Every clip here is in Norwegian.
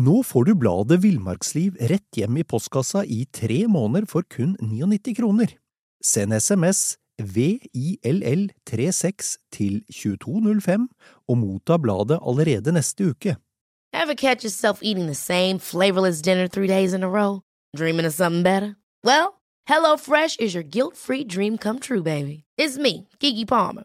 Nå får du bladet Villmarksliv rett hjem i postkassa i tre måneder for kun 99 kroner. Send SMS VILL36 til 2205 og motta bladet allerede neste uke. Ever catch yourself eating the same flavorless dinner three days in a row? Dreaming of something better? Well, HelloFresh is your guilt-free dream come true, baby. It's me, Kiki Palmer.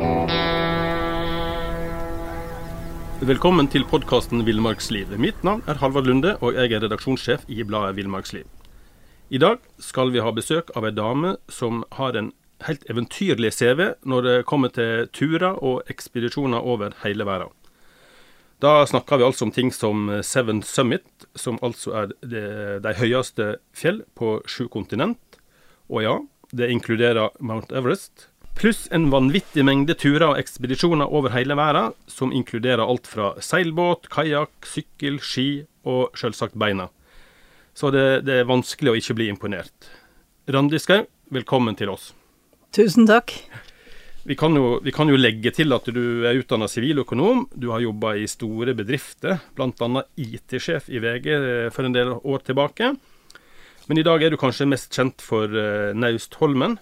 Velkommen til podkasten Villmarksliv. Mitt navn er Halvard Lunde, og jeg er redaksjonssjef i bladet Villmarksliv. I dag skal vi ha besøk av ei dame som har en helt eventyrlig CV når det kommer til turer og ekspedisjoner over hele verden. Da snakker vi altså om ting som Seven Summit, som altså er de, høyeste fjell på sju kontinent. Og ja, det inkluderer Mount Everest, Pluss en vanvittig mengde turer og ekspedisjoner over hele verden, som inkluderer alt fra seilbåt, kajakk, sykkel, ski og selvsagt beina. Så det, det, er vanskelig å ikke bli imponert. Randi Skau, velkommen til oss. Tusen takk. Vi kan, jo, vi kan jo legge til at du er utdanna siviløkonom. Du har jobba i store bedrifter, bl.a. IT-sjef i VG for en del år tilbake. Men i dag er du kanskje mest kjent for uh, Naustholmen,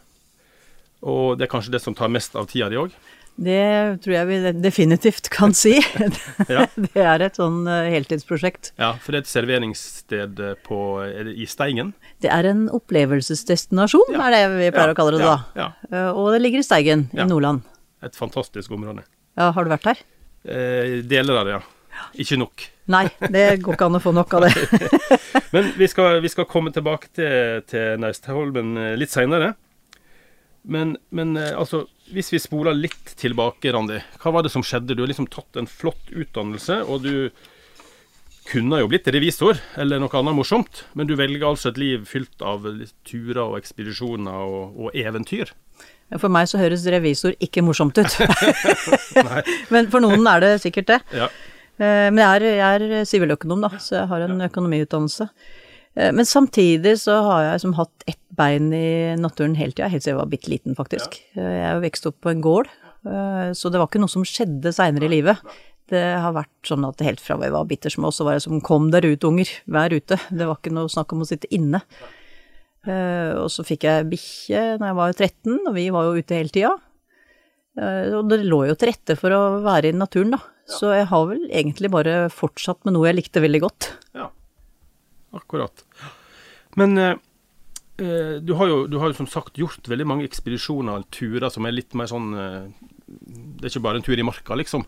og det er kanskje det som tar mest av tida di òg? Det tror jeg vi definitivt kan si. ja. Det er et sånn eh, heltidsprosjekt. Ja, for det er et serveringssted eh, på, er i Steigen? Det er en opplevelsesdestinasjon, ja. er det vi pleier ja. å kalle det da. Eh, og det ligger i Steigen i Nordland. Et fantastisk område. Ja, Har du vært her? Eh, deler av det, ja. Ikke nok. Nei, det går ikke an å få nok av det. Men vi skal, vi skal, komme tilbake til, til Naustholmen litt seinere. Men, men eh, altså, hvis vi spoler litt tilbake, Randi. Hva var det som skjedde? Du har liksom tatt en flott utdannelse, og du kunne jo blitt revisor eller noe annet morsomt, men du velger altså et liv fylt av turer og ekspedisjoner og, og eventyr. For meg så høres revisor ikke morsomt ut. men for noen er det sikkert det. Ja. Eh, men jeg er siviløkonom, da, så jeg har en økonomiutdannelse. Eh, men samtidig så har jeg liksom hatt ett bein i naturen hele tida, helt siden jeg var bitte liten, faktisk. Eh, jeg er jo vokst opp på en gård, eh, så det var ikke noe som skjedde seinere i livet. Det har vært sånn at helt fra vi var bitte små, så var det som kom der ut, unger, vær ute. Det var ikke noe snakk om å sitte inne. Og så fikk jeg bikkje når jeg var 13, og vi var jo ute hele tida. Og det lå jo til rette for å være i naturen, da. Så jeg har vel egentlig bare fortsatt med noe jeg likte veldig godt. Ja, akkurat. Men eh, eh, du, har jo, du har jo som sagt gjort veldig mange ekspedisjoner, turer som er litt mer sånn eh, Det er ikke bare en tur i marka, liksom.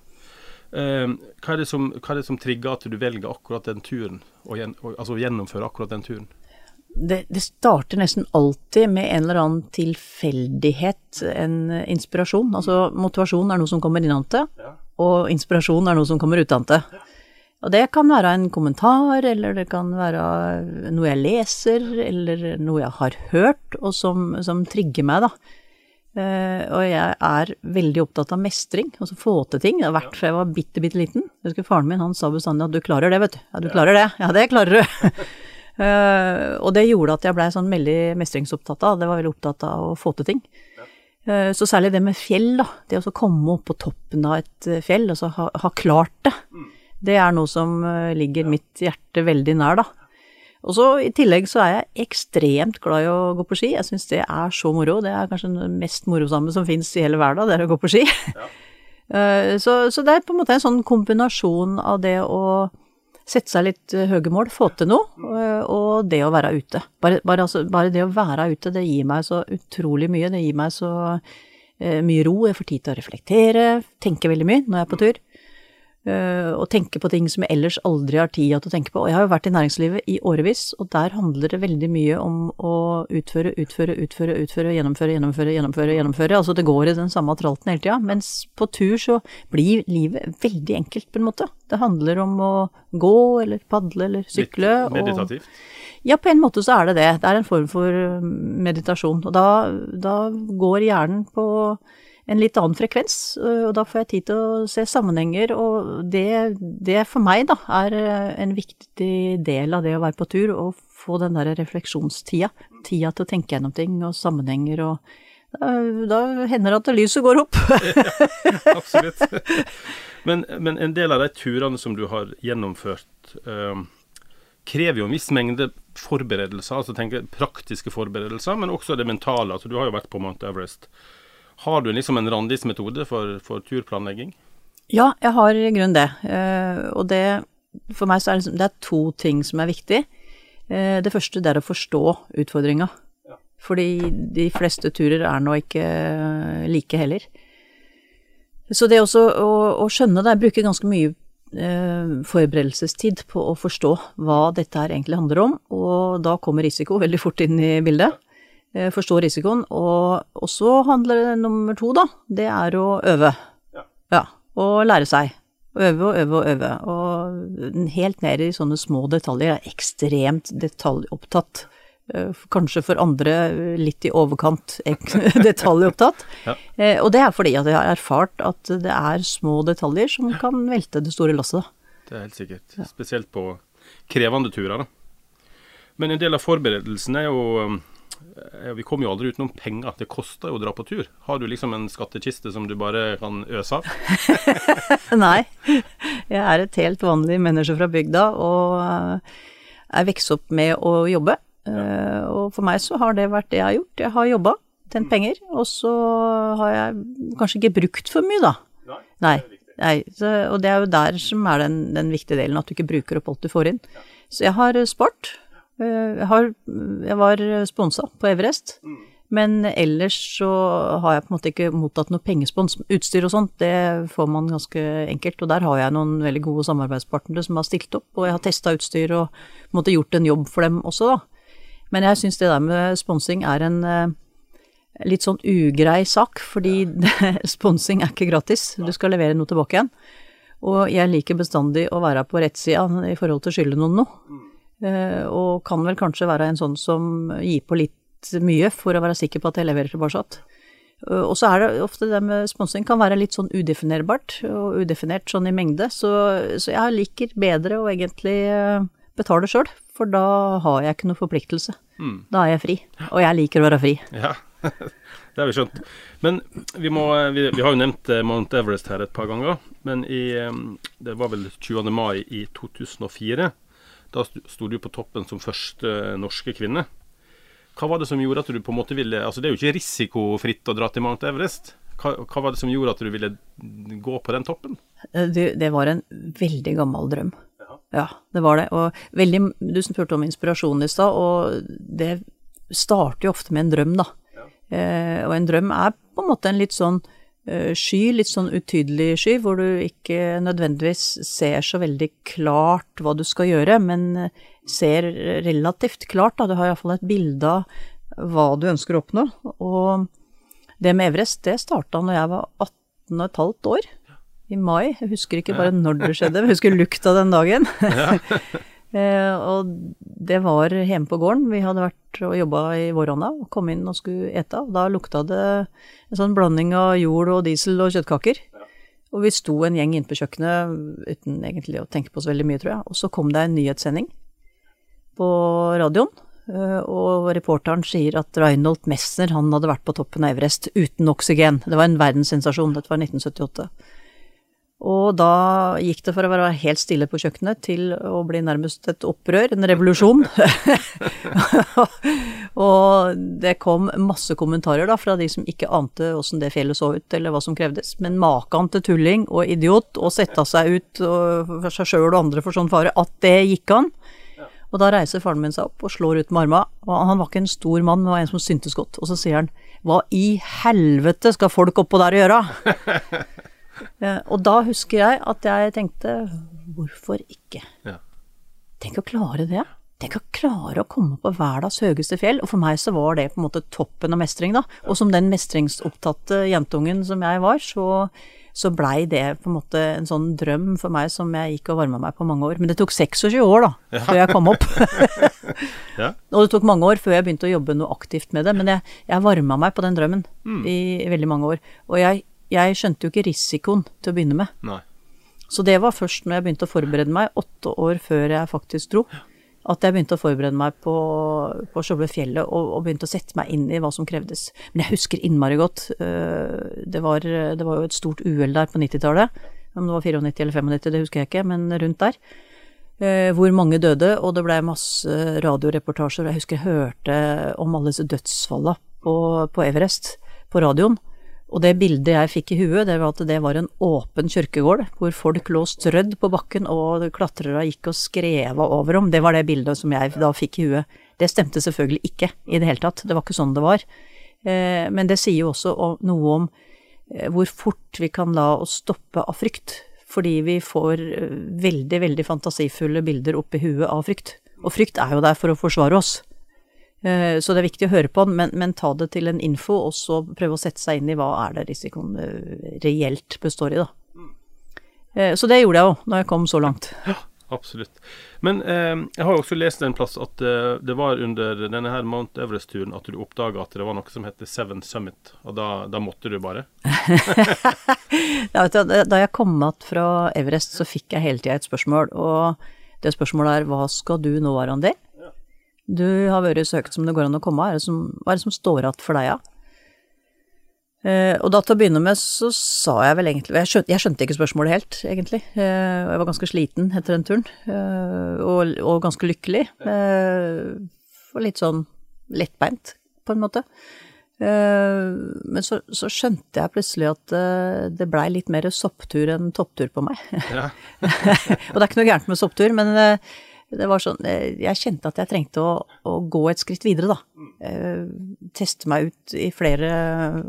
Eh, hva, er det som, hva er det som trigger at du velger akkurat den turen, og, gjen, og altså gjennomfører akkurat den turen? Det, det, starter nesten alltid med en eller annen tilfeldighet, en inspirasjon. Altså motivasjon er noe som kommer innante, ja. og inspirasjon er noe som kommer utante. Ja. Og det kan være en kommentar, eller det kan være noe jeg leser, eller noe jeg har hørt, og som, som trigger meg, da. Uh, og jeg er veldig opptatt av mestring, altså få til ting. Det har vært fra jeg var bitte, bitte liten. Jeg husker faren min, han sa bestandig at du klarer det, vet du. Ja, du klarer det. Ja, det klarer du. uh, og det gjorde at jeg blei sånn veldig mestringsopptatt av. Det var veldig opptatt av å få til ting. Uh, så særlig det med fjell, da. Det å komme opp på toppen av et fjell, og så ha, ha klart det. Mm. Det er noe som eh, ligger mitt hjerte veldig nær, da. Og så i tillegg så er jeg ekstremt glad i å gå på ski. Jeg syns det er så moro. Det er kanskje det mest morosamme som fins i hele verden, det er å gå på ski. Ja. Eh, så, så, det er på en måte en sånn kombinasjon av det å sette seg litt eh, høye mål, få til noe, og det å være ute. Bare, bare, altså, bare, det å være ute, det gir meg så utrolig mye. Det gir meg så mye ro. Jeg får tid til å reflektere, tenke veldig mye når jeg er på tur. Uh, og tenke på ting som jeg ellers aldri har tid til å tenke på. Og jeg har jo vært i næringslivet i årevis, og der handler det veldig mye om å utføre, utføre, utføre, utføre, gjennomføre, gjennomføre, gjennomføre. gjennomføre. Altså det går i den samme tralten hele tida. Mens på tur så blir livet veldig enkelt, på en måte. Det handler om å gå eller padle eller sykle. Litt meditativt? Og, Ja, på en måte så er det det. Det er en form for eh, meditasjon. Og da, da går hjernen på en litt annen frekvens, øh, og da får jeg tid til å se sammenhenger, og det, det for meg da er øh, en viktig del av det å være på tur, å få den der refleksjonstida. Tida til å tenke gjennom ting og sammenhenger og da, da hender det at lyset går opp. Absolutt. Men, men, en del av de turene som du har gjennomført, eh, krever jo en viss mengde forberedelser, altså tenker praktiske forberedelser, men også det mentale. Altså, du har jo vært på Mount Everest. Har du liksom en Randis-metode for, for, turplanlegging? Ja, jeg har i grunnen det. Uh, og det, for meg så er det, liksom, det er to ting som er viktig. Uh, det første det er å forstå utfordringa. Ja. Fordi de fleste turer er nå ikke uh, like heller. Så det også å, å skjønne det, jeg bruker ganske mye forberedelsestid på å forstå hva dette her egentlig handler om, og da kommer risiko veldig fort inn i bildet. Eh, forstå risikoen. Og, så handler det nummer to, da. Det er å øve. Ja. ja. Og lære seg. Øve og øve og øve. Og helt ned i sånne små detaljer. Jeg er ekstremt detaljopptatt. Eh, kanskje for andre litt i overkant detaljopptatt. Ja. Eh, og det er fordi at jeg har erfart at det er små detaljer som kan velte det store lasset. Det er helt sikkert. Spesielt på krevende turer. da. Men en del av forberedelsen er jo Eh, vi kommer jo aldri utenom penger. Det koster jo å dra på tur. Har du liksom en skattkiste som du bare kan øse av? Nei. Jeg er et helt vanlig menneske fra bygda og jeg er vokst opp med å jobbe. Ja. Eh, og for meg så har det vært det jeg har gjort. Jeg har jobba, tjent mm. penger, og så har jeg kanskje ikke brukt for mye, da. Nei. Nei. Nei. Så, og det er jo der som er den, den, viktige delen, at du ikke bruker opp alt du får inn. Ja. Så jeg har spart Eh, jeg, har, jeg var sponsa på Everest, mm. men ellers så har jeg på en måte ikke mottatt noe pengespons. Utstyr og sånt, det får man ganske enkelt, og der har jeg noen veldig gode samarbeidspartnere som har stilt opp, og jeg har testa utstyr og på en måte gjort en jobb for dem også, da. Men jeg syns det der med sponsing er en eh, litt sånn ugrei sak, fordi sponsing er ikke gratis. Du skal levere noe tilbake igjen. Og jeg liker bestandig å være på rettsida i forhold til å skylde noen noe. Eh, og kan vel kanskje være en sånn som gir på litt mye for å være sikker på at jeg leverer tilbake. Eh, og så er det ofte det med sponsing kan være litt sånn udefinerbart, og udefinert sånn i mengde. Så, så jeg liker bedre å egentlig eh, betale sjøl, for da har jeg ikke noe forpliktelse. Mm. Da er jeg fri. Og jeg liker å være fri. Ja, det har vi skjønt. Men vi, må, vi, vi har jo nevnt Mount Everest her et par ganger. Men i, det var vel 20. mai i 2004 da sto du på toppen som første norske kvinne. Hva var det som gjorde at du på en måte ville Altså, det er jo ikke risikofritt å dra til Mount Everest. Hva, hva var det som gjorde at du ville gå på den toppen? Eh, det, det var en veldig gammel drøm. Ja. ja, det var det. Og veldig Du spurte om inspirasjon i stad, og det starter jo ofte med en drøm, da. Ja. Eh, og en drøm er på en måte en litt sånn Eh, sky, litt sånn utydelig sky, hvor du ikke nødvendigvis ser så veldig klart hva du skal gjøre, men eh, ser relativt klart, da. Du har iallfall et bilde av hva du ønsker å oppnå. Og det med Everest, det starta når jeg var 18 15 år. I mai. Jeg husker ikke bare når det skjedde, men jeg husker lukta den dagen. Eh, og det var hjemme på gården. Vi hadde vært og jobba i våronna og kom inn og skulle ete. Og da lukta det en sånn blanding av jord og diesel og kjøttkaker. Og vi sto en gjeng inne på kjøkkenet uten egentlig å tenke på så veldig mye, tror jeg. Og så kom det en nyhetssending på radioen. Eh, og reporteren sier at Reinhold Messner han hadde vært på toppen av Everest uten oksygen. Det var en verdenssensasjon. Dette var 1978. Og da gikk det fra å være helt stille på kjøkkenet til å bli nærmest et opprør, en revolusjon. og det kom masse kommentarer da fra de som ikke ante åssen det fjellet så ut, eller hva som krevdes. Men maken til tulling og idiot å sette seg ut for seg sjøl og andre for sånn fare, at det gikk an. Og da reiser faren min seg opp og slår ut med arma. Og han var ikke en stor mann, men var en som syntes godt. Og så sier han hva i helvete skal folk oppå der å gjøre? og da husker jeg at jeg tenkte hvorfor ikke? Ja. Tenk å klare det. Tenk å klare å komme på verdens høyeste fjell, og for meg så var det på en måte toppen av mestring, da. Og som den mestringsopptatte jentungen som jeg var, så, så blei det på en måte en sånn drøm for meg som jeg gikk og varma meg på mange år. Men det tok 26 år, da, ja. før jeg kom opp. ja. Og det tok mange år før jeg begynte å jobbe noe aktivt med det, men jeg, jeg varma meg på den drømmen mm. i, i, veldig mange år. Og jeg, jeg, skjønte jo ikke risikoen til å begynne med. Nei. Så det var først når jeg begynte å forberede meg, åtte år før jeg faktisk dro. At jeg begynte å forberede meg på, på selve fjellet og, og, begynte å sette meg inn i hva som krevdes. Men jeg husker innmari godt. Eh, det var, det var jo et stort uhell der på 90-tallet. Om det var 94 eller 95, det husker jeg ikke, men rundt der. Eh, hvor mange døde, og det blei masse radioreportasjer. Jeg husker jeg hørte om alle disse dødsfalla på, på Everest på radioen. Og det bildet jeg fikk i huet, det var at det var en åpen kirkegård, hvor folk lå strødd på bakken og klatrere gikk og skreva over dem. Det var det bildet som jeg da fikk i huet. Det stemte selvfølgelig ikke i det hele tatt, det var ikke sånn det var. Eh, men det sier jo også noe om eh, hvor fort vi kan la oss stoppe av frykt. Fordi vi får eh, veldig, veldig fantasifulle bilder opp i huet av frykt. Og frykt er jo der for å forsvare oss. Eh, så det er viktig å høre på den, men, men, ta det til en info, og så prøve å sette seg inn i hva er det risikoen eh, reelt består i, da. Eh, så det gjorde jeg òg, når jeg kom så langt. Ja, absolutt. Men eh, jeg har jo også lest en plass at eh, det var under denne her Mount Everest-turen at du oppdaga at det var noe som heter Seven Summit, og da, da måtte du bare? da jeg kom att fra Everest, så fikk jeg hele tida et spørsmål, og det spørsmålet er hva skal du nå, Arandi? Du har vært så høyt som det går an å komme. Er det som, hva er det som står igjen for deg, ja? Eh, og da til å begynne med så sa jeg vel egentlig Jeg skjønte, jeg skjønte ikke spørsmålet helt, egentlig. Eh, jeg var ganske sliten etter den turen, eh, og, og, ganske lykkelig. Eh, og litt sånn lettbeint, på en måte. Eh, men så, så, skjønte jeg plutselig at eh, det blei litt mer sopptur enn topptur på meg. Ja. og det er ikke noe gærent med sopptur, men det var sånn eh, Jeg kjente at jeg trengte å, å gå et skritt videre, da. Eh, teste meg ut i flere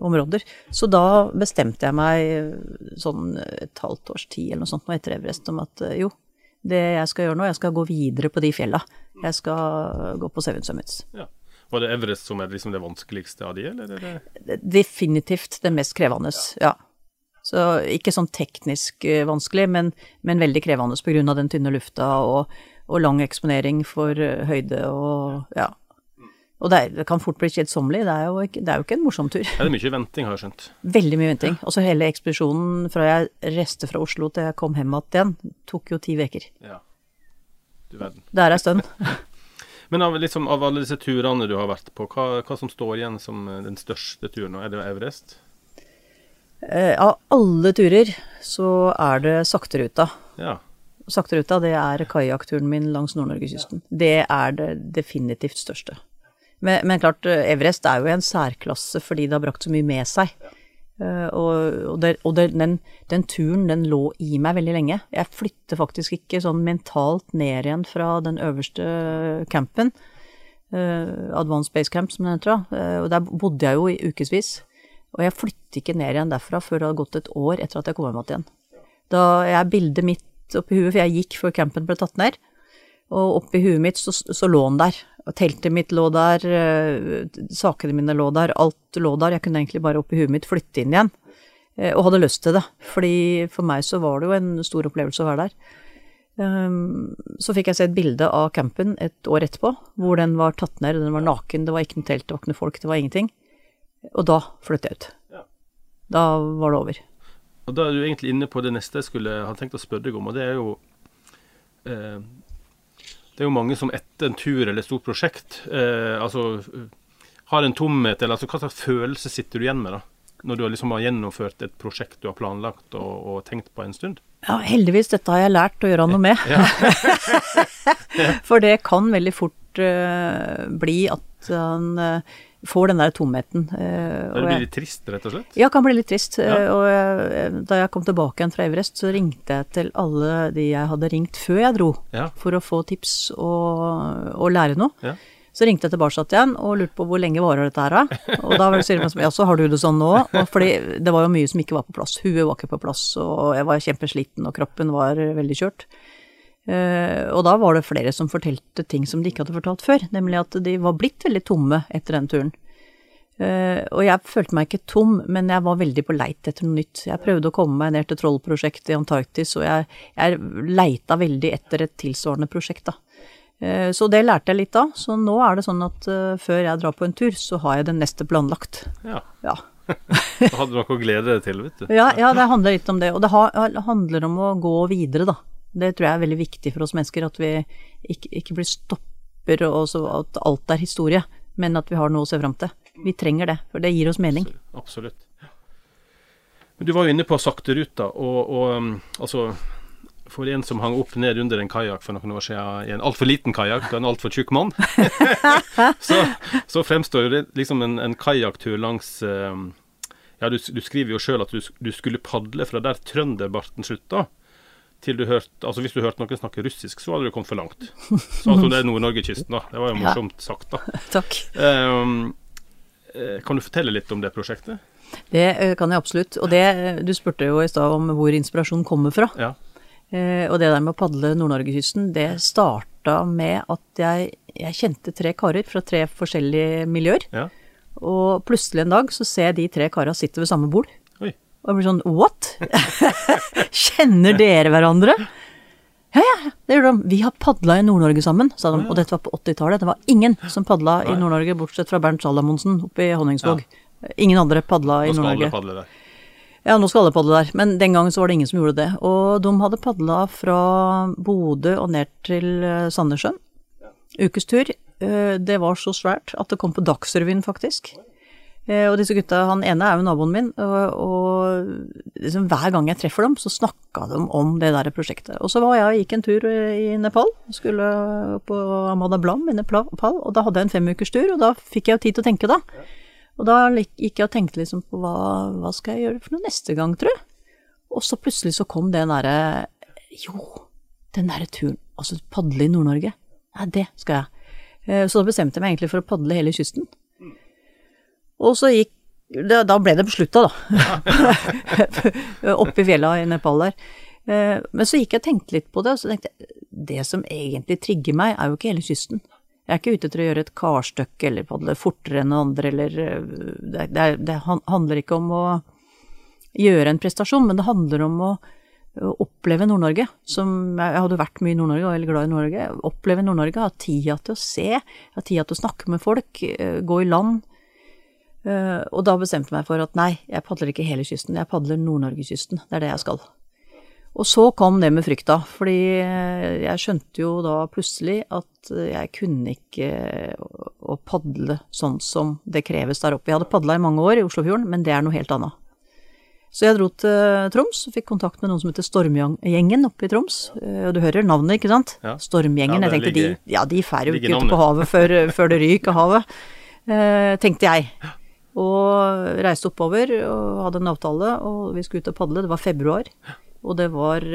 områder. Så da bestemte jeg meg sånn et halvt års tid eller noe sånt nå etter Everest om at eh, jo, det jeg skal gjøre nå, jeg skal gå videre på de fjella. Jeg skal gå på Seven Summits. Ja. Var det Everest som er liksom det vanskeligste av de, eller? Definitivt det mest krevende, ja. Så ikke sånn teknisk vanskelig, men, men veldig krevende pga. den tynne lufta og og lang eksponering for eh, høyde og ja. Og det, er, det kan fort bli kjedsommelig, det, det, er jo ikke en morsom tur. Er det mye venting, har jeg skjønt? Veldig mye venting. Og så hele ekspedisjonen fra jeg reiste fra Oslo til jeg kom hjem igjen, tok jo ti uker. Ja. Du verden. Det er ei stund. Men av, liksom, av, alle disse turene du har vært på, hva, hva, som står igjen som eh, den største turen? Er det Everest? Eh, av alle turer så er det sakteruta. Ja. Sakteruta, det er kajakkturen min langs Nord-Norgekysten. Det er det definitivt største. Men, men, klart, Everest er jo en særklasse fordi det har brakt så mye med seg. Uh, og, og, det, og det, den, den, turen, den lå i meg veldig lenge. Jeg flytter faktisk ikke sånn mentalt ned igjen fra den øverste campen. Uh, Advanced Base Camp, som den heter. Uh, og der bodde jeg jo i ukevis. Og jeg flytter ikke ned igjen derfra før det har gått et år etter at jeg kom hjem igjen. Da er bildet mitt oppi huet, for jeg gikk før campen ble tatt ned. Og oppi huet mitt så, så lå han der. Og teltet mitt lå der, øh, sakene mine lå der, alt lå der. Jeg kunne egentlig bare oppi huet mitt flytte inn igjen. Øh, og hadde lyst til det. Fordi for meg så var det jo en stor opplevelse å være der. Um, så fikk jeg se et bilde av campen et år etterpå, hvor den var tatt ned, den var naken, det var ikke noe telt, det var ikke noe folk, det var ingenting. Og da flyttet jeg ut. Da var det over. Og da er du egentlig inne på det neste jeg skulle ha tenkt å spørre deg om, og det er jo eh, Det er jo mange som etter en tur eller et stort prosjekt eh, altså har en tomhet, eller altså hva slags følelse sitter du igjen med, da? Når du liksom har gjennomført et prosjekt du har planlagt og, og tenkt på en stund? Ja, heldigvis. Dette har jeg lært å gjøre noe med. Ja. For det kan veldig fort uh, bli at han uh, får den der tomheten. Uh, det blir litt trist, rett og slett? Ja, kan bli litt trist. Ja. Uh, og jeg, da jeg kom tilbake igjen fra Everest, så ringte jeg til alle de jeg hadde ringt før jeg dro, ja. for å få tips og, og lære noe. Ja. Så ringte jeg tilbake igjen og lurte på hvor lenge varer dette her, da. Og da sier de som ja, så har du det sånn nå? Og fordi det var jo mye som ikke var på plass. Huet var ikke på plass, og jeg var kjempesliten, og kroppen var veldig kjørt. Eh, og da var det flere som fortalte ting som de ikke hadde fortalt før, nemlig at de var blitt veldig tomme etter den turen. Uh, og jeg følte meg ikke tom, men jeg var veldig på leit etter noe nytt. Jeg prøvde å komme meg ned til Trollprosjektet i Antarktis, og jeg, jeg leita veldig etter et tilsvarende prosjekt, da. Uh, så det lærte jeg litt av. Så nå er det sånn at uh, før jeg drar på en tur, så har jeg den neste planlagt. Ja. Ja. Da hadde du noe å glede deg til, vet du. Ja, ja, det handler litt om det. Og det handler om å gå videre, da. Det tror jeg er veldig viktig for oss mennesker, at vi ikke, ikke blir stopper og så at alt er historie, men at vi har noe å se fram til. Vi trenger det, for det gir oss mening. Absolutt. Men Du var jo inne på sakteruta, og, og um, altså for en som hang opp ned under en kajakk for noen år siden, i en altfor liten kajakk og en altfor tjukk mann, så, så, fremstår det liksom en, en kajakktur langs um, Ja, du, du, skriver jo sjøl at du, du, skulle padle fra der trønderbarten slutta, til du hørte Altså hvis du hørte noen snakke russisk, så hadde du kommet for langt. Så altså, det er Nord-Norge-kysten, da. Det var jo morsomt ja. sagt, da. Takk. Um, kan du fortelle litt om det prosjektet? Det eh, kan jeg absolutt. Og det, du spurte jo i stad om hvor inspirasjonen kommer fra. Ja. Eh, og det der med å padle Nord-Norge-kysten, det starta med at jeg, jeg, kjente tre karer fra tre forskjellige miljøer. Ja. Og plutselig en dag så ser jeg de tre kara sitte ved samme bord. Og jeg blir sånn what? Kjenner dere hverandre? Ja, ja, det gjør de. Vi har padla i Nord-Norge sammen, sa de. Og dette var på 80-tallet. Det var ingen som padla i Nord-Norge, bortsett fra Bernt Salamonsen oppe i Honningsvåg. Ja. Ingen andre padla i Nord-Norge. Ja, nå skal alle padle der. Men den gangen så var det ingen som gjorde det. Og de hadde padla fra Bodø og ned til eh, Sandnessjøen. Ukestur. Eh, det var så svært at det kom på Dagsrevyen, faktisk. Eh, og disse gutta, han ene er jo naboen min, og, og liksom hver gang jeg treffer dem, så snakka de om det der prosjektet. Og så var jeg og gikk en tur eh, i Nepal, skulle på Amada Blam i Nepal, og da hadde jeg en femukerstur, og da fikk jeg jo tid til å tenke, da. Og da gikk jeg og tenkte liksom på hva, hva skal jeg gjøre for noe neste gang, tror jeg. Og så plutselig så kom den derre Jo, den derre turen, altså padle i Nord-Norge. Nei, det skal jeg. Eh, så da bestemte jeg meg egentlig for å padle hele kysten. Og så gikk Da, ble det beslutta, da. Oppe i fjella i Nepal der. Eh, men så gikk jeg og tenkte litt på det, og så tenkte jeg det som egentlig trigger meg, er jo ikke hele kysten. Jeg er ikke ute etter å gjøre et karstykke eller padle fortere enn andre, eller eh, det, det, det, handler ikke om å gjøre en prestasjon, men det handler om å oppleve Nord-Norge. Som Jeg hadde vært mye i Nord-Norge og er glad i Nord-Norge. Oppleve Nord-Norge, ha tida til å se, ha tida til å snakke med folk, eh, gå i land. Uh, og da bestemte jeg meg for at nei, jeg padler ikke hele kysten, jeg padler Nord-Norgekysten. Det er det jeg skal. Og så kom det med frykta, fordi eh, jeg skjønte jo da plutselig at jeg kunne ikke å padle sånn som det kreves der oppe. Jeg hadde padla i mange år i Oslofjorden, men det er noe helt annet. Så jeg dro til Troms og fikk kontakt med noen som heter Stormgjengen oppe i Troms. Og du hører navnet, ikke sant? Ja. Stormgjengen. Ja, jeg tenkte ligger, de, ja, de fær jo ikke ute på havet før, før det ryker havet, uh, tenkte jeg. Og reiste oppover og hadde en avtale, og vi skulle ut og padle. Det var februar, og det var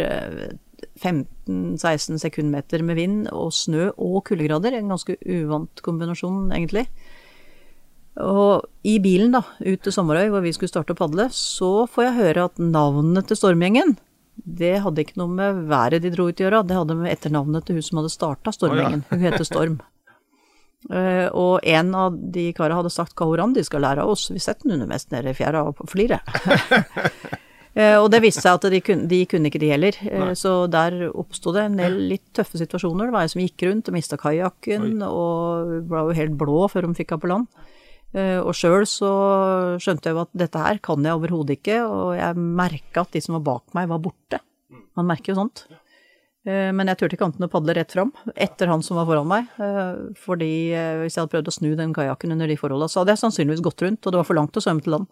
15-16 sekundmeter med vind og snø og kuldegrader. En ganske uvant kombinasjon, egentlig. Og i bilen da, ut til Sommerøy, hvor vi skulle starte å padle, så får jeg høre at navnet til stormgjengen det hadde ikke noe med været de dro ut å gjøre, det hadde med etternavnet til hun som hadde starta stormgjengen. Hun heter Storm. Uh, og en av de karene hadde sagt hva Orandi skal lære av oss, vi setter den under mest nede i fjæra og flirer. uh, og det viste seg at de kunne, de kunne ikke de heller, uh, så der oppsto det en del litt tøffe situasjoner. Det var ei som gikk rundt og mista kajakken og ble jo helt blå før hun fikk henne på land. og sjøl så skjønte jeg jo at dette her kan jeg overhodet ikke, og jeg merka at de som var bak meg, var borte. Man merker jo sånt. Eh, men jeg turte ikke annet enn å padle rett fram, etter han som var foran meg. Eh, fordi eh, hvis jeg hadde prøvd å snu den kajakken under de forholda, så hadde jeg sannsynligvis gått rundt, og det var for langt å svømme til land.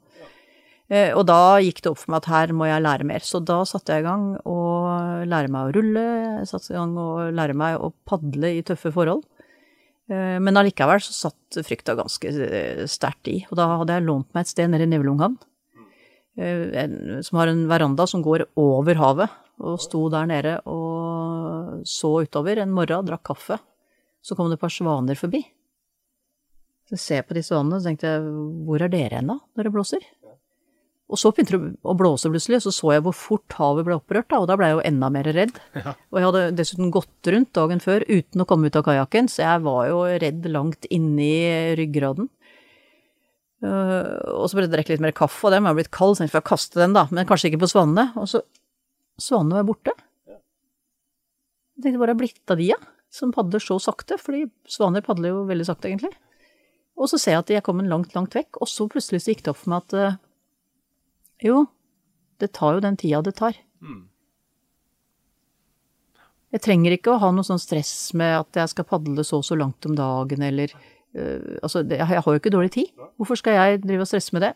Og da gikk det opp for meg at her må jeg lære mer. Så da satte jeg i gang å lære meg å rulle, jeg satte i gang å lære meg å padle i tøffe forhold. Men allikevel så satt frykta ganske sterkt i, og da hadde jeg lånt meg et sted nede i Nevlunghavn. Som har en veranda som går over havet, og sto der nede og så utover en morgen, drakk kaffe. Så kom det et par svaner forbi. Så jeg ser på de svanene så tenkte jeg, hvor er dere hen da, når det blåser? Og så begynte det å blåse plutselig, så så jeg hvor fort havet ble opprørt, da, og da ble jeg jo enda mer redd. Ja. Og jeg hadde dessuten gått rundt dagen før uten å komme ut av kajakken, så jeg var jo redd langt inni ryggraden. Uh, og så ble det drikke litt mer kaffe, og den var blitt kald, så jeg får kaste den, da, men kanskje ikke på svanene. Og så Svanene var borte. Jeg tenkte, hvor er blitt av de, ja? Som padler så sakte, fordi svaner padler jo veldig sakte, egentlig. Og så ser jeg at jeg kom en langt, langt vekk, og så plutselig så gikk det opp for meg at uh, jo, det tar jo den tida det tar. Mm. Jeg trenger ikke å ha noe sånn stress med at jeg skal padle så og så langt om dagen, eller uh, Altså, det, jeg har jo ikke dårlig tid. Hvorfor skal jeg drive og stresse med det?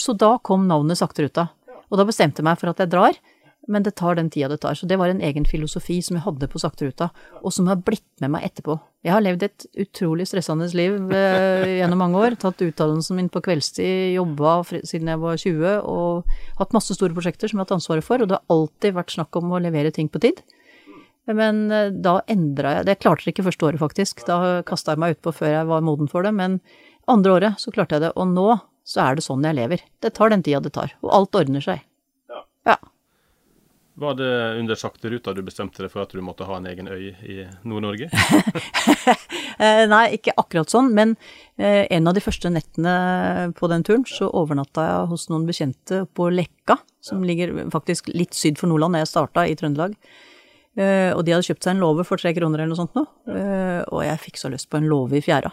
Så da kom navnet Sakteruta. Og da bestemte jeg meg for at jeg drar, men det tar den tida det tar. Så det var en egen filosofi som jeg hadde på Sakteruta, og som har blitt med meg etterpå. Jeg har levd et utrolig stressende liv eh, gjennom mange år. Tatt utdannelsen min på kveldstid, jobba siden jeg var 20, og hatt masse store prosjekter som jeg har hatt ansvaret for, og det har alltid vært snakk om å levere ting på tid. Men eh, da endra jeg Det klarte jeg ikke første året, faktisk. Da kasta jeg meg utpå før jeg var moden for det. Men andre året så klarte jeg det. Og nå så er det sånn jeg lever. Det tar den tida det tar. Og alt ordner seg. Ja. Ja. Var det under sakteruta du bestemte deg for at du måtte ha en egen øy i Nord-Norge? Eh, Nei, ikke akkurat sånn, men eh, en av de første nettene på den turen, så overnatta jeg hos noen bekjente på Lekka, som ligger faktisk litt syd for Nordland, da jeg starta i Trøndelag. Eh, Og de hadde kjøpt seg en låve for tre kroner eller noe sånt nå, Eh, og jeg fikk så lyst på en låve i fjæra.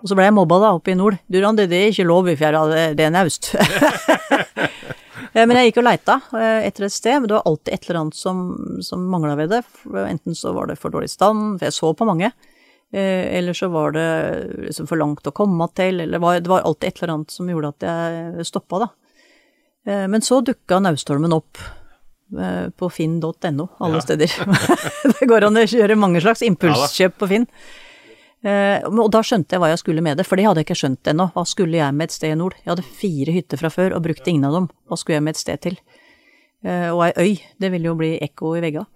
Og så ble jeg mobba da, oppe i nord. Du Randi, det er ikke låve i fjæra, det, er naust. Eh, Men jeg gikk og leita etter et sted, men det var alltid et eller annet som, som mangla ved det. Enten så var det for dårlig stand, for jeg så på mange, eller så var det liksom for langt å komme til, eller var, det var alltid et eller annet som gjorde at jeg stoppa, da. Men så dukka Naustholmen opp på finn.no, alle Ja. steder. det går an å gjøre mange slags impulskjøp på Finn. Eh, og da skjønte jeg hva jeg skulle med det, for det hadde jeg ikke skjønt ennå. Hva skulle jeg med et sted i nord? Jeg hadde fire hytter fra før og brukte ingen av dem. Hva skulle jeg med et sted til? Eh, og ei øy, det ville jo bli ekko i vegga.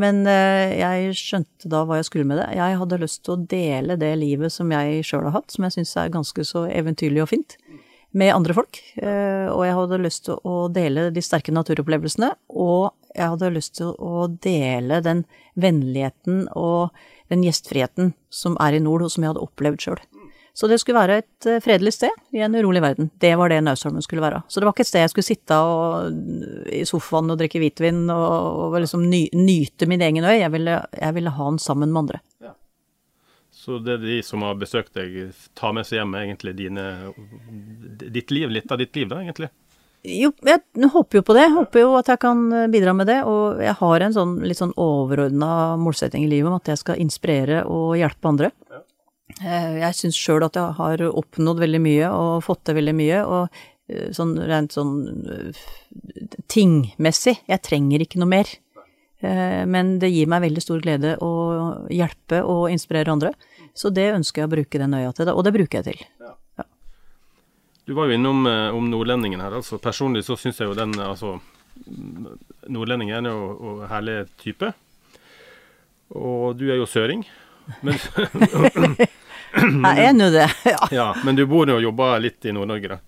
Men eh, jeg skjønte da hva jeg skulle med det. Jeg hadde lyst til å dele det livet som jeg sjøl har hatt, som jeg syns er ganske så eventyrlig og fint, med andre folk. Eh, og jeg hadde lyst til å dele de sterke naturopplevelsene, og jeg hadde lyst til å dele den vennligheten og den gjestfriheten som er i nord, og som jeg hadde opplevd sjøl. Så det skulle være et eh, fredelig sted i en urolig verden. Det var det Naustholmen skulle være. Så det var ikke et sted jeg skulle sitte og, i sofaen og drikke hvitvin og, og liksom ny, nyte min egen øy. Jeg ville, jeg ville ha den sammen med andre. Så det er de som har besøkt deg, tar med seg hjem egentlig dine, ditt liv, litt av ditt liv da, egentlig? Jo, jeg håper jo på det. Jeg håper jo at jeg kan bidra med det. Og jeg har en sånn litt sånn overordna målsetting i livet om at jeg skal inspirere og hjelpe andre. Ja. Jeg syns sjøl at jeg har oppnådd veldig mye og fått til veldig mye. Og eh, sånn rent sånn eh, tingmessig, jeg trenger ikke noe mer. Eh, Men det gir meg veldig stor glede å hjelpe og inspirere andre. Så det ønsker jeg å bruke den øya til, og det bruker jeg til. Du var jo innom eh, om nordlendingen her. altså Personlig så syns jeg jo den altså Nordlendingen er jo en herlig type. Og du er jo søring. Men, Jeg er nå det. Ja. ja, men du bor og jobber litt i Nord-Norge, da.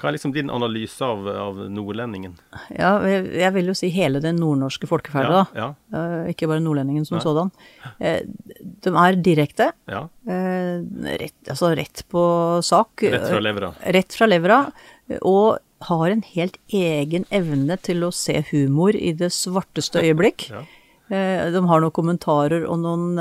Hva er liksom din analyse av, av nordlendingen? ja, jeg jeg vil jo si hele det nordnorske folkeferdet, da. Ja, uh, Ikke bare nordlendingen som Nei. sådan. Uh, De er direkte. ja. Uh, Rett, altså rett på sak. Rett fra levra. Rett fra levra. Og har en helt egen evne til å se humor i det svarteste øyeblikk. Ja. De har noen kommentarer og noen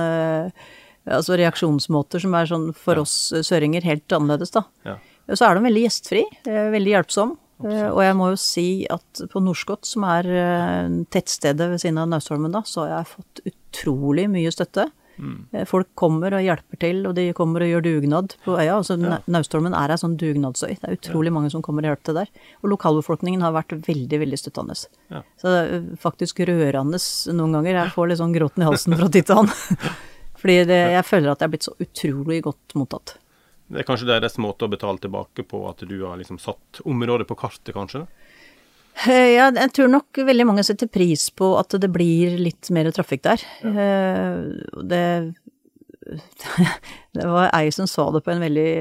altså reaksjonsmåter som er sånn for Ja. oss søringer helt annerledes, da. Ja. Så er de veldig gjestfri, eh, veldig hjelpsom. Absolutt. Og jeg må jo si at på Norskott, som er eh, tettstedet ved siden av Naustholmen, da, så har jeg fått utrolig mye støtte. Mm. Folk kommer og hjelper til, og de kommer og gjør dugnad på øya. Altså, ja. Naustholmen er ei sånn dugnadsøy. Det er utrolig mange som kommer og hjelper til der. Og lokalbefolkningen har vært veldig, veldig støttende. Ja. Så det er eh, faktisk rørende noen ganger. Jeg får litt sånn gråten i halsen fra han. Fordi det, jeg føler at jeg er blitt så utrolig godt mottatt. Det er kanskje deres måte å betale tilbake på at du har liksom satt området på kartet, kanskje? Eh, Ja, jeg tror nok veldig mange setter pris på at det blir litt mer trafikk der. Ja. Det, det var ei som sa det på en veldig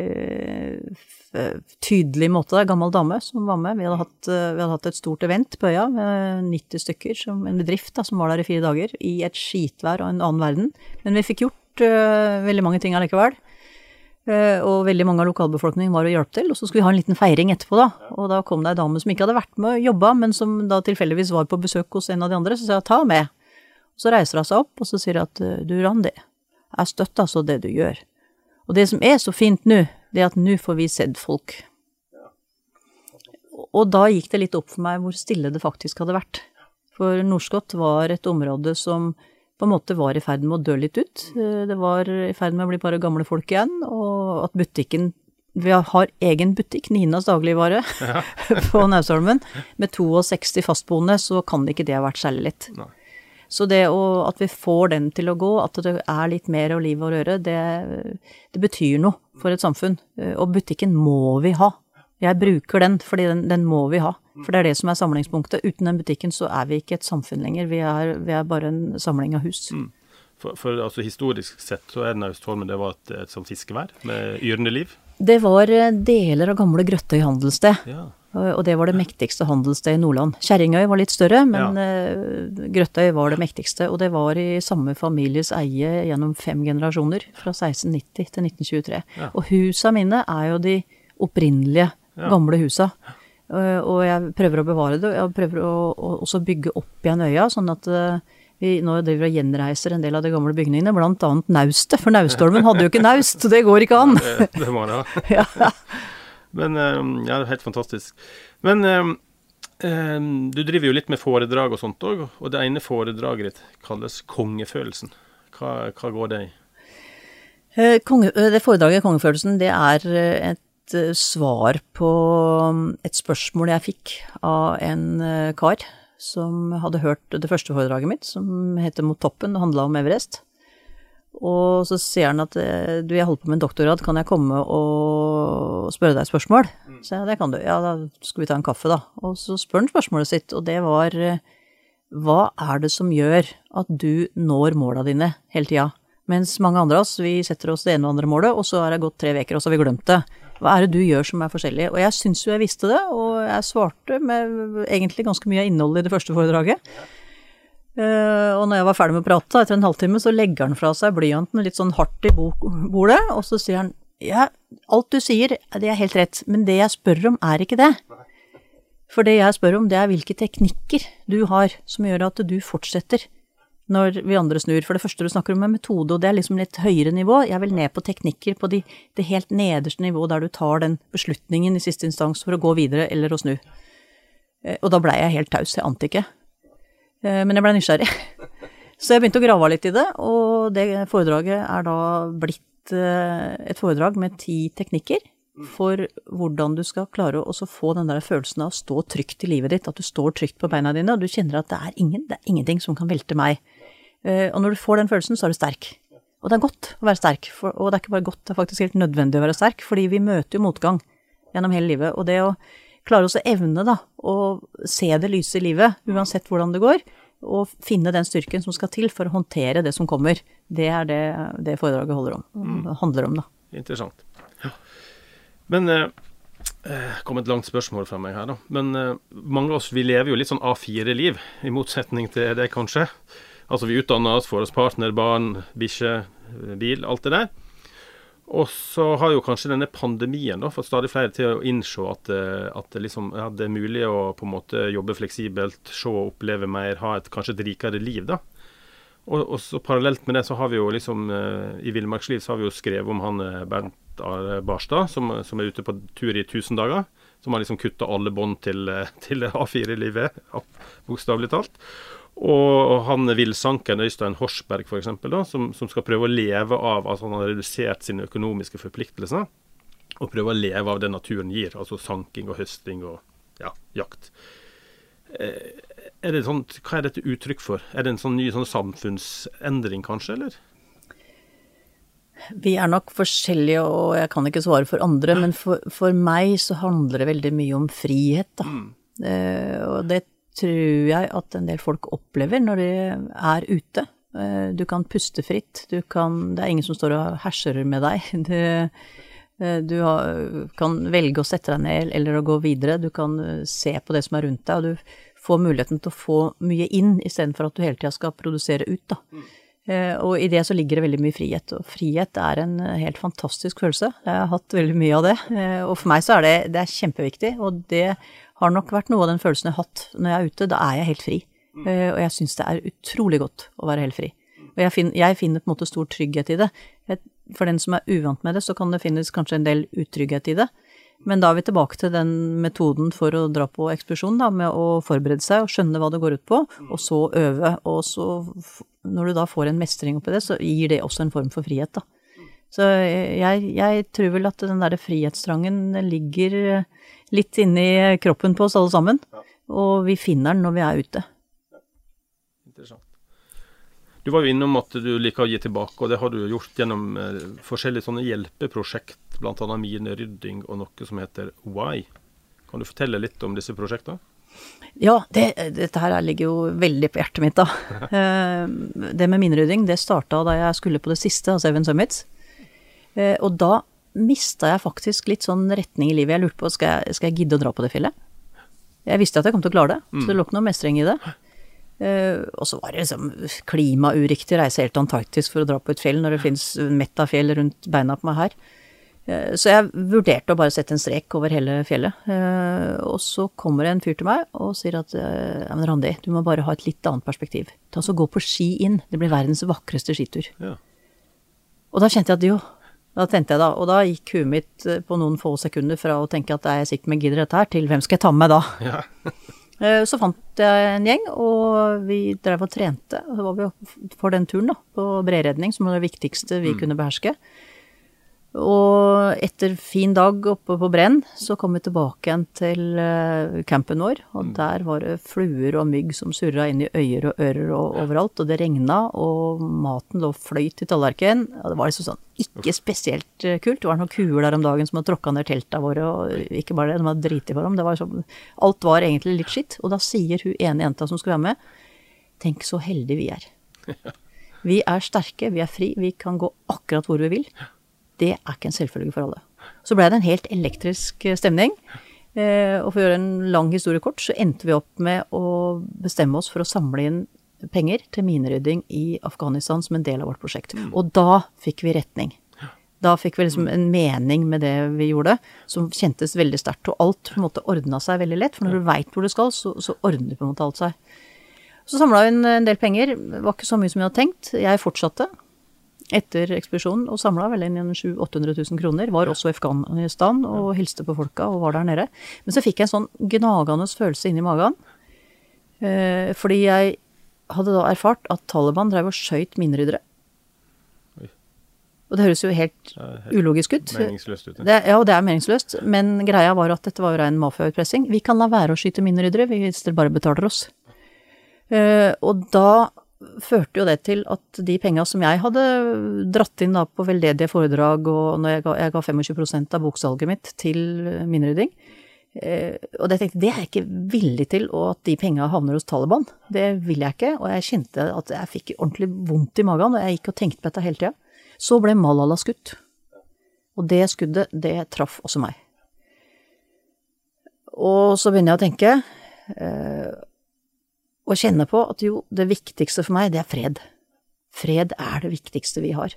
eh, tydelig måte, det er en gammel dame som var med. Vi hadde hatt, eh, vi hadde hatt et stort event på øya med 90 stykker, som, en bedrift da, som var der i fire dager, i et skitvær og en annen verden. Men vi fikk gjort uh, veldig mange ting allikevel. Eh, og veldig mange av lokalbefolkningen var og hjalp til, og så skulle vi ha en liten feiring etterpå, da. Og da kom det ei dame som ikke hadde vært med og jobba, men som da tilfeldigvis var på besøk hos en av de andre, så sa jeg ta med. Så reiser hun seg opp, og så sier hun at du Randi, jeg støtter altså det du gjør. Og det som er så fint nå, det er at nå får vi sett folk. Og da gikk det litt opp for meg hvor stille det faktisk hadde vært. For Norskott var et område som på en måte var i ferd med å dø litt ut. Eh, Det var i ferd med å bli bare gamle folk igjen, og at butikken Vi har egen butikk, Ninas dagligvare, på Naustholmen. Med 62 fastboende, så kan ikke det ha vært særlig litt. Nei. Så det å, at vi får den til å gå, at det er litt mer å liv og røre, det, det betyr noe for et samfunn. Eh, Og butikken må vi ha. Jeg bruker den, fordi den, den må vi ha. For det er det som er samlingspunktet. Uten den butikken så er vi ikke et samfunn lenger. Vi er, vi er bare en samling av hus. For, for altså, historisk sett så er Naustholmen det var et, et sånt fiskevær med yrende liv. Det var eh, deler av gamle Grøttøy handelssted. Ja. Og det var det mektigste handelsstedet i Nordland. Kjerringøy var litt større, men ja. Grøttøy var det mektigste. Og det var i samme families eie gjennom fem generasjoner, fra 1690 til 1923. Ja. Og husa mine er jo de opprinnelige, gamle husa. Eh, og jeg prøver å bevare det, og jeg prøver å, også bygge opp igjen øya, sånn at eh, vi nå driver og gjenreiser en del av de gamle bygningene, blant annet naustet, for Naustholmen hadde jo ikke naust, så det går ikke an. Det, det må det ha. Ja. Men eh, ja, helt fantastisk. Men du driver jo litt med foredrag og sånt òg, og det ene foredraget ditt kalles Kongefølelsen. Hva, hva går det i? Konge, det foredraget Kongefølelsen, det er eh, et eh, svar på mm, et spørsmål jeg fikk av en eh, kar som hadde hørt det første foredraget mitt, som heter Mot toppen, det handla om Everest. Og så sier han at eh, du, jeg holder på med en doktorgrad, kan jeg komme og spørre deg et spørsmål? Så ja, det kan du. Ja, da skal vi ta en kaffe, da. Og så spør han spørsmålet sitt, og det var hva er det som gjør at du når måla dine hele tida? Mens mange andre av oss, vi setter oss det ene og andre målet, og så er det gått tre uker, og så har vi glemt det. Hva er det du gjør som er forskjellig? Og jeg syns jo jeg visste det, og jeg svarte med egentlig ganske mye av innholdet i det første foredraget. Uh, og når jeg var ferdig med å prate, etter en halvtime, så legger han fra seg blyanten litt sånn hardt i bordet, og så sier han ja, alt du sier, det er helt rett, men det jeg spør om er ikke det. For det jeg spør om, det er hvilke teknikker du har som gjør at du fortsetter når vi andre snur. For det første du snakker om er metode, og det er liksom litt høyere nivå. Jeg vil ned på teknikker på de, det helt nederste nivået der du tar den beslutningen i siste instans for å gå videre eller å snu. Eh, Og da blei jeg helt taus, jeg ante ikke. Eh, Men jeg blei nysgjerrig. Så jeg begynte å grave litt i det, og det foredraget er da blitt eh, et foredrag med ti teknikker for hvordan du skal klare å få den der følelsen av å stå trygt i livet ditt, at du står trygt på beina dine, og du kjenner at det er, ingen, det er ingenting som kan velte meg. Eh, Og når du får den følelsen, så er du sterk. Og det er godt å være sterk, for, og det er ikke bare godt, det er faktisk helt nødvendig å være sterk, fordi vi møter jo motgang gjennom hele livet, og det å klare å evne da, å se det lyse i livet, uansett hvordan det går, og finne den styrken som skal til for å håndtere det som kommer. Det er det, det foredraget holder om, mm. handler om, da. Interessant. Ja. Men det eh, kom et langt spørsmål fra meg her, da. Men eh, mange av oss vi lever jo litt sånn A4-liv, i motsetning til det, kanskje. Altså vi utdanner oss, får oss partner, barn, bikkje, bil, alt det der. Og så har jo kanskje denne pandemien da, fått stadig flere til å innse at, eh, at liksom, ja, det, er mulig å på en måte jobbe fleksibelt, se og oppleve mer, ha et, kanskje et rikere liv. da. Og, og, så Parallelt med det så har vi jo liksom eh, i Villmarksliv så har vi jo skrevet om han eh, Bernt Are Barstad, som, som, er ute på tur i 1000 dager. Som har liksom kutta alle bånd til, til A4-livet, bokstavelig talt. Og han villsanken Øystein Horsberg, f.eks., som, som skal prøve å leve av at han har redusert sine økonomiske forpliktelser, og prøve å leve av det naturen gir, altså sanking og høsting og ja, jakt. Eh, er det sånt, hva er dette uttrykk for? Er det en sånn ny sånn samfunnsendring, kanskje, eller? Vi er nok forskjellige, og jeg kan ikke svare for andre, men for, for meg så handler det veldig mye om frihet, da. Mm. Eh, og det tror jeg at en del folk opplever når de er ute. Eh, du kan puste fritt, du kan Det er ingen som står og herser med deg. Du, du har, kan velge å sette deg ned eller å gå videre. Du kan eh, se på det som er rundt deg, og du får muligheten til å få mye inn istedenfor at du hele tida skal produsere ut, da. Og i det så ligger det veldig mye frihet, og frihet er en helt fantastisk følelse. Jeg har hatt veldig mye av det, og for meg så er det, det er kjempeviktig, og det har nok vært noe av den følelsen jeg har hatt når jeg er ute. Da er jeg helt fri. Uh, og jeg syns det er utrolig godt å være helt fri. Og jeg, finner, jeg finner på en måte stor trygghet i det. For den som er uvant med det, så kan det finnes kanskje en del utrygghet i det. Men da er vi tilbake til den metoden for å dra på ekspedisjon, da, med å forberede seg og skjønne hva det går ut på, og så øve. Og så, når du da får en mestring oppi det, så gir det også en form for frihet, da. Så jeg, jeg tror vel at den derre frihetstrangen ligger litt inni kroppen på oss alle sammen. Ja. Og vi finner den når vi er ute. Ja. Interessant. Du var jo innom at du liker å gi tilbake, og det har du gjort gjennom eh, forskjellige sånne hjelpeprosjekt, bl.a. minerydding og noe som heter Why. Kan du fortelle litt om disse prosjektene? Ja, det, dette her ligger jo veldig på hjertet mitt, da. Eh, det med minerydding, det starta da jeg skulle på det siste av Seven Summits. Eh, og da mista jeg faktisk litt sånn retning i livet. Jeg lurte på skal jeg, skal jeg gidde å dra på det fjellet. Jeg visste at jeg kom til å klare det, så det lå ikke noe mestring i det. Uh, og så var det liksom klimauriktig å reise helt til Antarktis for å dra på et fjell når det fins mett fjell rundt beina på meg her. Uh, så jeg vurderte å bare sette en strek over hele fjellet. Uh, og så kommer det en fyr til meg og sier at ja, men Randi, du må bare ha et litt annet perspektiv. Ta så Gå på ski inn. Det blir verdens vakreste skitur. Ja. Og da kjente jeg at jo, da tenkte jeg da, og da gikk huet mitt eh, på noen få sekunder fra å tenke at jeg er sikker med gidder dette her, til hvem skal jeg ta med da? Ja. Eh, så fant jeg en gjeng, og vi drev og trente. Og så var vi for den turen, da, på bredredning, som var det viktigste vi mm. kunne beherske. Og etter fin dag oppe på Brenn, så kom vi tilbake igjen til eh, campen vår. Og mm. der var det fluer og mygg som surra inn i øyer og ører og overalt. Og det regna, og maten lå fløyt i tallerkenen. Og det var liksom sånn ikke spesielt eh, kult. Det var noen kuer der om dagen som hadde tråkka ned telta våre, og ikke bare det, de hadde driti for dem. Det var sånn, alt var egentlig litt skitt. Og da sier hun ene jenta som skulle være med, tenk så heldige vi er. Vi er sterke, vi er fri, vi kan gå akkurat hvor vi vil. Det er ikke en selvfølge for alle. Så blei det en helt elektrisk eh, stemning. Eh, og for å gjøre en lang historie kort, så endte vi opp med å bestemme oss for å samle inn penger til minerydding i Afghanistan som en del av vårt prosjekt. Mm. Og da fikk vi retning. Da fikk vi liksom en mening med det vi gjorde, som kjentes veldig sterkt. Og alt på en måte ordna seg veldig lett, for når du veit hvor du skal, så, så ordner på en måte alt seg. Så samla vi en del penger. Det var ikke så mye som vi hadde tenkt. Jeg fortsatte etter ekspedisjonen og samla vel inn 700 800 000 kroner. Var også i Afghanistan og hilste på folka og var der nede. Men så fikk jeg en sånn gnagende følelse inni magen. Eh, fordi jeg hadde da erfart at Taliban drev og skøyt mineryddere. Og det høres jo helt, helt ulogisk ut. Meningsløst ut. Det, ja, det er meningsløst. Men greia var at dette var jo rein mafiautpressing. Vi kan la være å skyte mineryddere hvis dere bare betaler oss. Eh, og da førte jo det til at de penga som jeg hadde dratt inn da på veldedige foredrag, og når jeg ga, jeg ga 25 av boksalget mitt til minnerydding, Eh, og det tenkte det er jeg ikke villig til, og at de penga havner hos Taliban. Det vil jeg ikke. Og jeg kjente at jeg fikk ordentlig vondt i magen, og jeg gikk og tenkte på dette hele tida. Så ble Malala skutt. Og det skuddet, det traff også meg. Og så begynner jeg å tenke, eh, og kjenne på at jo, det viktigste for meg, det er fred. Fred er det viktigste vi har.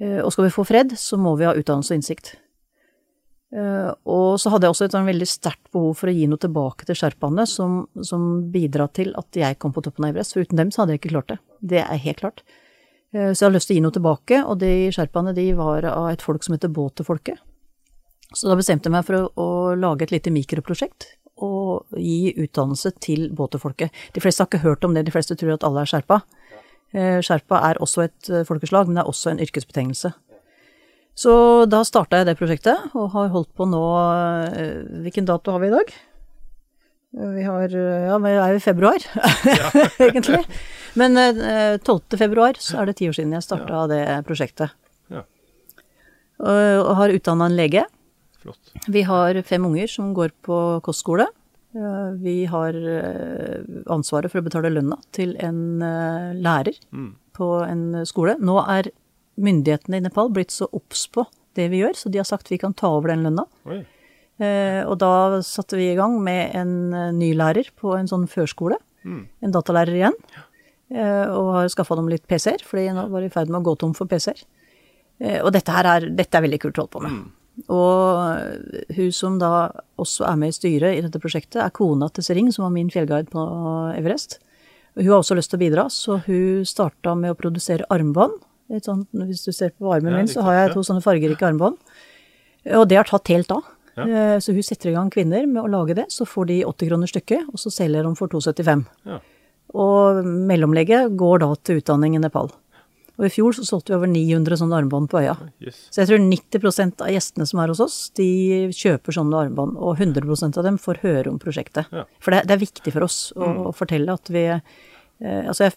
Eh, og skal vi få fred, så må vi ha utdannelse og innsikt. Eh, og så hadde jeg også et sånn veldig sterkt behov for å gi noe tilbake til sherpaene, som, som bidra til at jeg kom på toppen av Everest. For uten dem så hadde jeg ikke klart det. Det er helt klart. Eh, så jeg hadde lyst til å gi noe tilbake, og de sherpaene de var av et folk som heter Båterfolket. Så da bestemte jeg meg for å, å lage et lite mikroprosjekt og gi utdannelse til båterfolket. De fleste har ikke hørt om det, de fleste tror at alle er sherpa. Eh, sherpa er også et eh, folkeslag, men det er også en yrkesbetegnelse. Så da starta jeg det prosjektet, og har holdt på nå Hvilken dato har vi i dag? Vi har Ja, vi er jo i februar, egentlig. Men 12. februar så er det ti år siden jeg starta ja. det prosjektet. Ja. Og, og har utdanna en lege Flott. Vi har fem unger som går på kostskole. Vi har eh, ansvaret for å betale lønna til en eh, lærer mm. på en skole. Nå er myndighetene i Nepal blitt så obs på det vi gjør, så de har sagt vi kan ta over den lønna. Eh, og da satte vi i gang med en ny lærer på en sånn førskole. Mm. En datalærer igjen. og har skaffa dem litt PC-er, fordi de var i ferd med å gå tom for PC-er. og dette her er, dette er veldig kult å holde på med. Mm. Og hun som da også er med i styret i dette prosjektet, er kona til Sering, som var min fjellguide på Everest. Hun har også lyst til å bidra, så hun starta med å produsere armbånd. Sånt, hvis du ser på armen min, så har jeg to sånne fargerike armbånd. Og det har tatt helt av. Ja. Eh, så hun setter i gang kvinner med å lage det, så får de 80 kroner stykket, og så selger de for 275. Ja. Og mellomlegget går da til utdanning i Nepal. Og i fjor så solgte vi over 900 sånne armbånd på øya. Yes. Så jeg tror 90% av gjestene som er hos oss, de kjøper sånne armbånd. Og 100% av dem får høre om prosjektet. Ja. For det, det, er viktig for oss å, mm. å fortelle at vi eh, Altså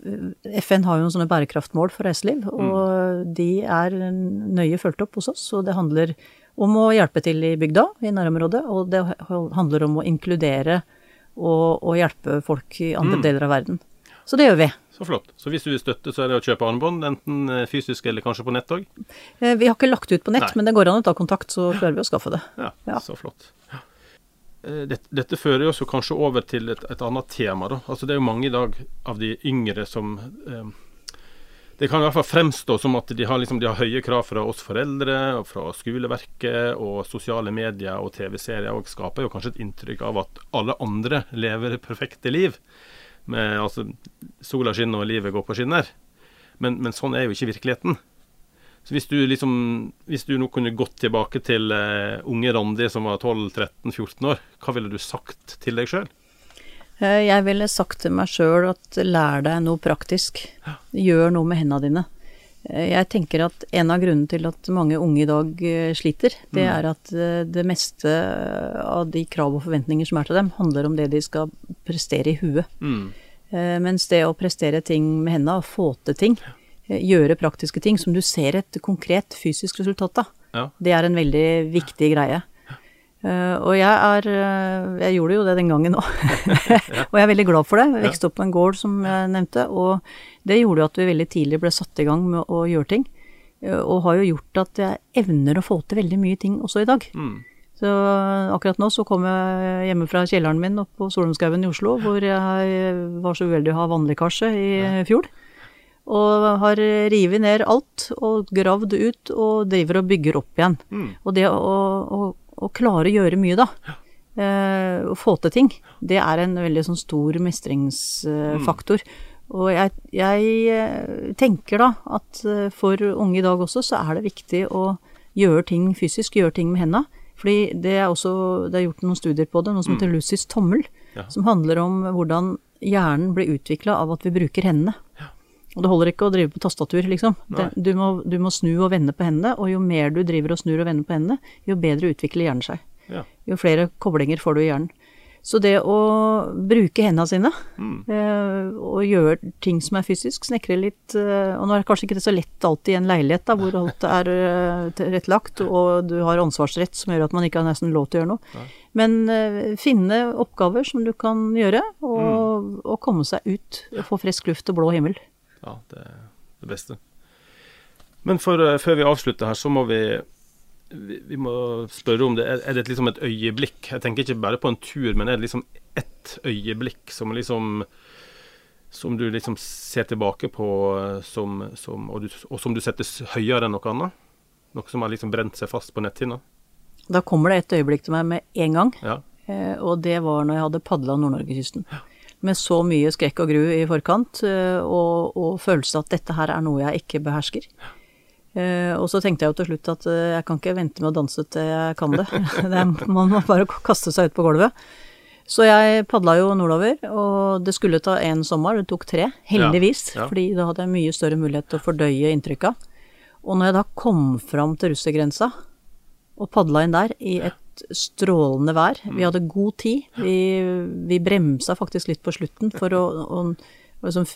FN har jo noen sånne bærekraftmål for reiseliv, og mm. de er nøye fulgt opp hos oss. Og det handler om å hjelpe til i bygda, i nærområdet, og det handler om å inkludere og, og hjelpe folk i andre mm. deler av verden. Så det gjør vi. Så flott. Så hvis du vil støtte, så er det å kjøpe armbånd, enten eh, fysisk eller kanskje på nett òg? Eh, vi har ikke lagt ut på nett, Nei. men det går an å ta kontakt, så klarer vi å skaffe det. Ja, ja. så flott. Eh, dette, dette, fører oss kanskje over til et, et, annet tema. da. Altså Det er jo mange i dag av de yngre som eh, Det kan i hvert fall fremstå som at de har, liksom, de har høye krav fra oss foreldre, og fra skoleverket, og sosiale medier og TV-serier, og skaper jo kanskje et inntrykk av at alle andre lever perfekte liv med altså, sola skinner og livet går på skinner. Men, men, sånn er jo ikke virkeligheten. Så hvis du liksom Hvis du nå kunne gått tilbake til uh, unge Randi som var 12-13-14 år, hva ville du sagt til deg sjøl? Eh, jeg ville sagt til meg sjøl at lær deg noe praktisk. Gjør noe med hendene dine. Eh, jeg tenker at en av grunnene til at mange unge i dag sliter, det mm. er at det meste av de krav og forventninger som er til dem, handler om det de skal prestere i huet. Mm. Eh, mens det å prestere ting med hendene, få til ting, eh, gjøre praktiske ting som du ser et konkret fysisk resultat av, ja. det er en veldig viktig greie. Uh, og jeg er Jeg gjorde jo det den gangen òg. og jeg er veldig glad for det. Jeg vokste opp på en gård, som jeg nevnte. Og det gjorde jo at vi veldig tidlig ble satt i gang med å gjøre ting. Uh, og har jo gjort at jeg evner å få til veldig mye ting også i dag. Mm. Så akkurat nå så kom jeg hjemme fra kjelleren min oppe på Solumskauen i Oslo, hvor jeg var så uheldig å ha vannlekkasje i fjor. Og har revet ned alt og gravd ut og driver og bygger opp igjen. Mm. Og det å, å, å, klare å gjøre mye, da, eh, å få til ting, det er en veldig sånn stor mestringsfaktor. Mm. Og jeg, jeg, eh, tenker da at eh, for unge i dag også, så er det viktig å gjøre ting fysisk, gjøre ting med henda. Fordi det er også Det er gjort noen studier på det, noe som heter mm. Lucys tommel. Ja. Som handler om hvordan hjernen blir utvikla av at vi bruker hendene. Og det holder ikke å drive på tastatur, liksom. Det, du, må, du, må, snu og vende på hendene, og jo mer du driver og snur og vender på hendene, jo bedre utvikler hjernen seg. Ja. Jo flere koblinger får du i hjernen. Så det å bruke hendene sine eh, og gjøre ting som er fysisk, snekre litt eh, Og nå er det kanskje ikke det så lett alltid i en leilighet da, hvor alt er eh, tilrettelagt, og du har ansvarsrett som gjør at man ikke har nesten lov til å gjøre noe. Men eh, finne oppgaver som du kan gjøre, og, og komme seg ut og få frisk luft og blå himmel. Ja, det er det beste. Men for, eh, før vi avslutter her, så må vi vi, vi må spørre om det. Er, er det liksom et øyeblikk? Jeg tenker ikke bare på en tur, men er det liksom ett øyeblikk som liksom som du liksom ser tilbake på eh, som, som, og, du, og som du setter høyere enn noe annet? Noe som har liksom brent seg fast på netthinna? Da kommer det et øyeblikk til meg med en gang, Ja. eh, og det var når jeg hadde padla Nord-Norgekysten. Med så mye skrekk og gru i forkant, eh, og, og følelse at dette her er noe jeg ikke behersker. Eh, og så tenkte jeg jo til slutt at eh, jeg kan ikke vente med å danse til jeg kan det. det er, man må bare kaste seg ut på gulvet. Så jeg padla jo nordover, og det skulle ta en sommer, det tok tre, heldigvis. Ja, ja. Fordi da hadde jeg mye større mulighet til å fordøye inntrykka. Og når jeg da kom fram til russergrensa, og padla inn der i et strålende vær. Vi hadde god tid. Vi, vi bremsa faktisk litt på slutten for å, å, å liksom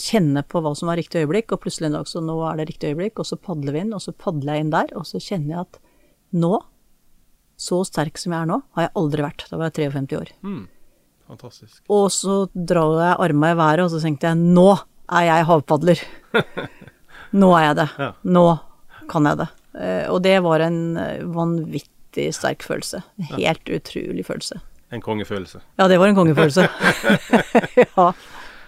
kjenne på hva som var riktig øyeblikk, og plutselig en dag så nå er det riktig øyeblikk, og så padler vi inn, og så padler jeg inn der, og så kjenner jeg at nå, så sterk som jeg er nå, har jeg aldri vært. Da var jeg 53 år. Fantastisk. Og så drar jeg arma i været, og så tenkte jeg nå er jeg havpadler. Nå er jeg det. Nå kan jeg det. Eh, Og det var en eh, vanvittig sterk følelse. Helt utrolig følelse. En kongefølelse. Ja, det var en kongefølelse. ja.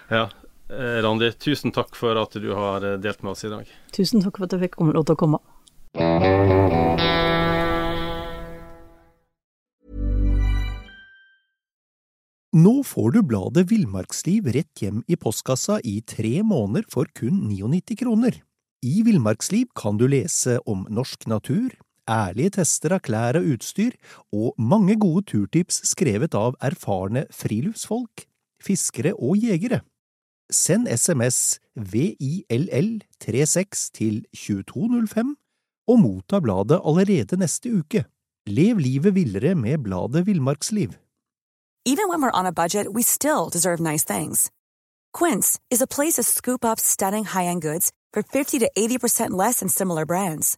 Ja. Eh, Randi, tusen takk for at du har eh, delt med oss i dag. Tusen takk for at jeg fikk lov til å komme. Nå får du bladet Villmarksliv rett hjem i postkassa i tre måneder for kun 99 kroner. I Villmarksliv kan du lese om norsk natur, ærlige tester av klær og utstyr, og mange gode turtips skrevet av erfarne friluftsfolk, fiskere og jegere. Send SMS VILL36 til 2205 og motta bladet allerede neste uke. Lev livet villere med bladet Villmarksliv. Even when we're on a budget, we still deserve nice things. Quince is a place to scoop up stunning high-end goods for 50 to 80% less than similar brands.